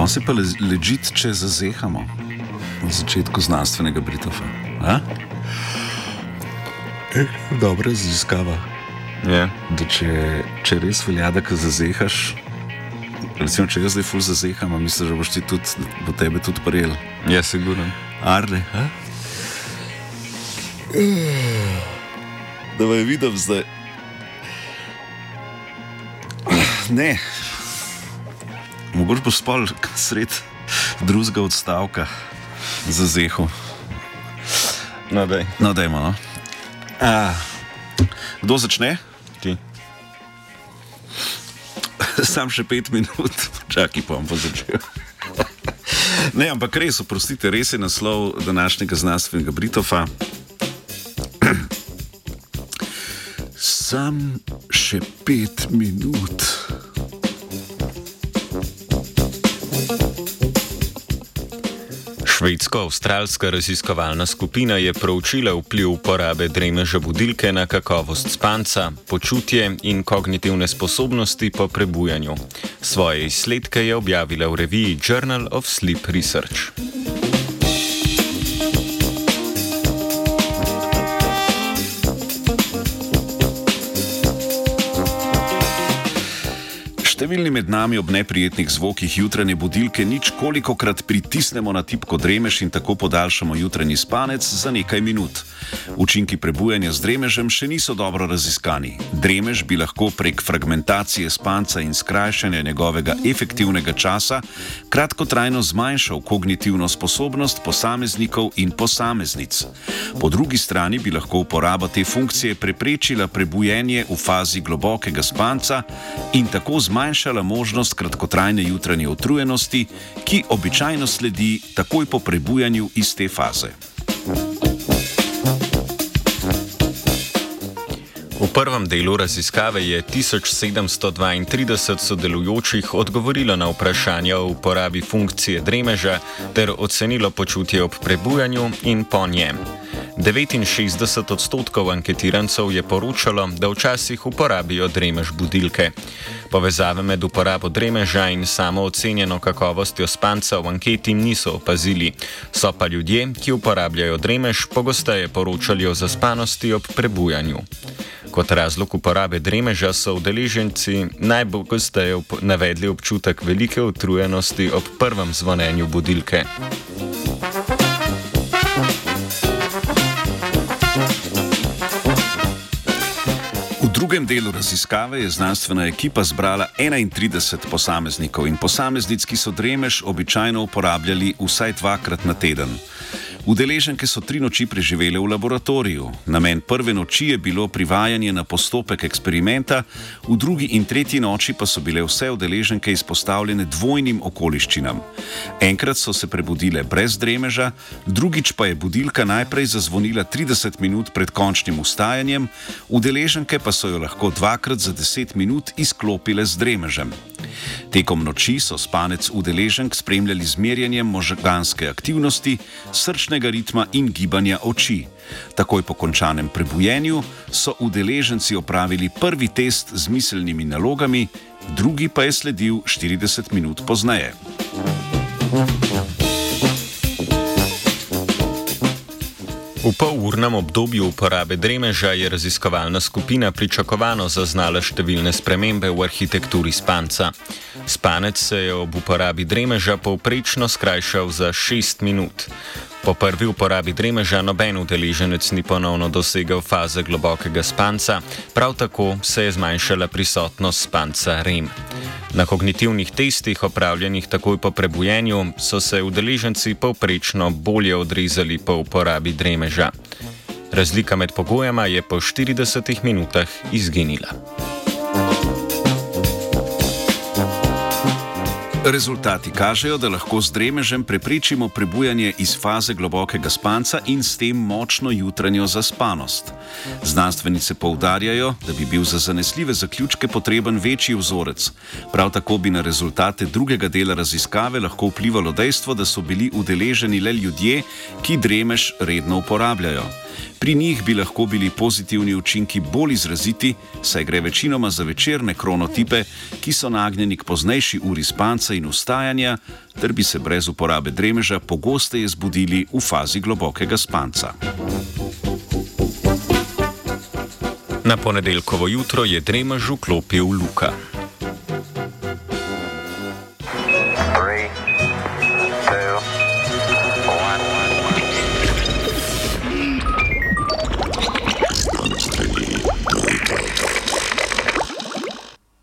Danes je pa ležit, če zazehamo na začetku znanstvenega Britofa. Eh, dobra raziskava. Ja. Če, če res velja, da ka zazehaš, recimo, če jaz zdaj ful zazeham, mislim, da boš ti tudi, bo tebe tudi prijel. Ja, sigurno. Arne, ha? Da me vidim zdaj. Ne. Mogoče bo spal sred drugega odstavka za zeho. No, daj. No, dajmo. No. A, kdo začne? Ti. Sam še pet minut, čakaj, pa bom pa začel. Ne, ampak res, oprostite, res je naslov današnjega znanstvenega Britofa. Sam še pet minut. Švedsko-avstralska raziskovalna skupina je proučila vpliv uporabe dremeža budilke na kakovost spanca, počutje in kognitivne sposobnosti po prebujanju. Svoje izsledke je objavila v reviji Journal of Sleep Research. Številni med nami ob neprijetnih zvokih jutranje budilke nič kolikokrat pritisnemo na tipko dremež in tako podaljšamo jutranji spanec za nekaj minut. Učinki prebujanja z dremežem še niso dobro raziskani. Dremež bi lahko prek fragmentacije spanca in skrajšanja njegovega efektivnega časa kratkotrajno zmanjšal kognitivno sposobnost posameznikov in posameznic. Po drugi strani bi lahko uporaba te funkcije preprečila prebujenje v fazi globokega spanca in tako zmanjšala zmanjšala možnost kratkotrajne jutranje utrujenosti, ki običajno sledi takoj po prebujanju iz te faze. V prvem delu raziskave je 1732 sodelujočih odgovorilo na vprašanje o uporabi funkcije dremeža ter ocenilo počutje ob prebujanju in po njem. 69 odstotkov anketirancev je poročalo, da včasih uporabijo dremež budilke. Povezave med uporabo dremeža in samo ocenjeno kakovostjo spanca v anketi niso opazili. So pa ljudje, ki uporabljajo dremež, pogosteje poročali o zaspanosti ob prebujanju. Kot razlog uporabe dremeža so udeleženci najpogosteje navedli občutek velike utrujenosti ob prvem zvonjenju budilke. Drugem delu raziskave je znanstvena ekipa zbrala 31 posameznikov in posameznic, ki so dremež običajno uporabljali vsaj dvakrat na teden. Udeleženke so tri noči preživele v laboratoriju. Namen prve noči je bilo privajanje na postopek eksperimenta, v drugi in tretji noči pa so bile vse udeleženke izpostavljene dvojnim okoliščinam. Enkrat so se prebudile brez dremeža, drugič pa je budilka najprej zazvonila 30 minut pred končnim ustajanjem, udeleženke pa so jo lahko dvakrat za 10 minut izklopile z dremežem. Tekom noči so spanec udeleženk spremljali z merjenjem možganske aktivnosti, srčnega ritma in gibanja oči. Takoj po končanem prebujenju so udeleženci opravili prvi test z miselnimi nalogami, drugi pa je sledil 40 minut pozneje. V polurnem obdobju uporabe dremeža je raziskovalna skupina pričakovano zaznala številne spremembe v arhitekturi spanca. Spanec se je ob uporabi dremeža povprečno skrajšal za 6 minut. Po prvi uporabi dremeža noben udeleženec ni ponovno dosegel faze globokega spanca, prav tako se je zmanjšala prisotnost spanca REM. Na kognitivnih testih, opravljenih takoj po prebujenju, so se udeleženci povprečno bolje odrezali po uporabi dremeža. Razlika med pogojema je po 40 minutah izginila. Rezultati kažejo, da lahko z dremežem preprečimo prebujanje iz faze globokega spanca in s tem močno jutranjo zaspanost. Znanstvenice poudarjajo, da bi bil za zanesljive zaključke potreben večji vzorec. Prav tako bi na rezultate drugega dela raziskave lahko vplivalo dejstvo, da so bili udeleženi le ljudje, ki dremež redno uporabljajo. Pri njih bi lahko bili pozitivni učinki bolj izraziti, saj gre večinoma za večerne kronotipe, ki so nagnjeni k poznejši uri spanca in ustajanja, ter bi se brez uporabe dremeža pogosteje zbudili v fazi globokega spanca. Na ponedeljkovo jutro je dremež vklopil Luka.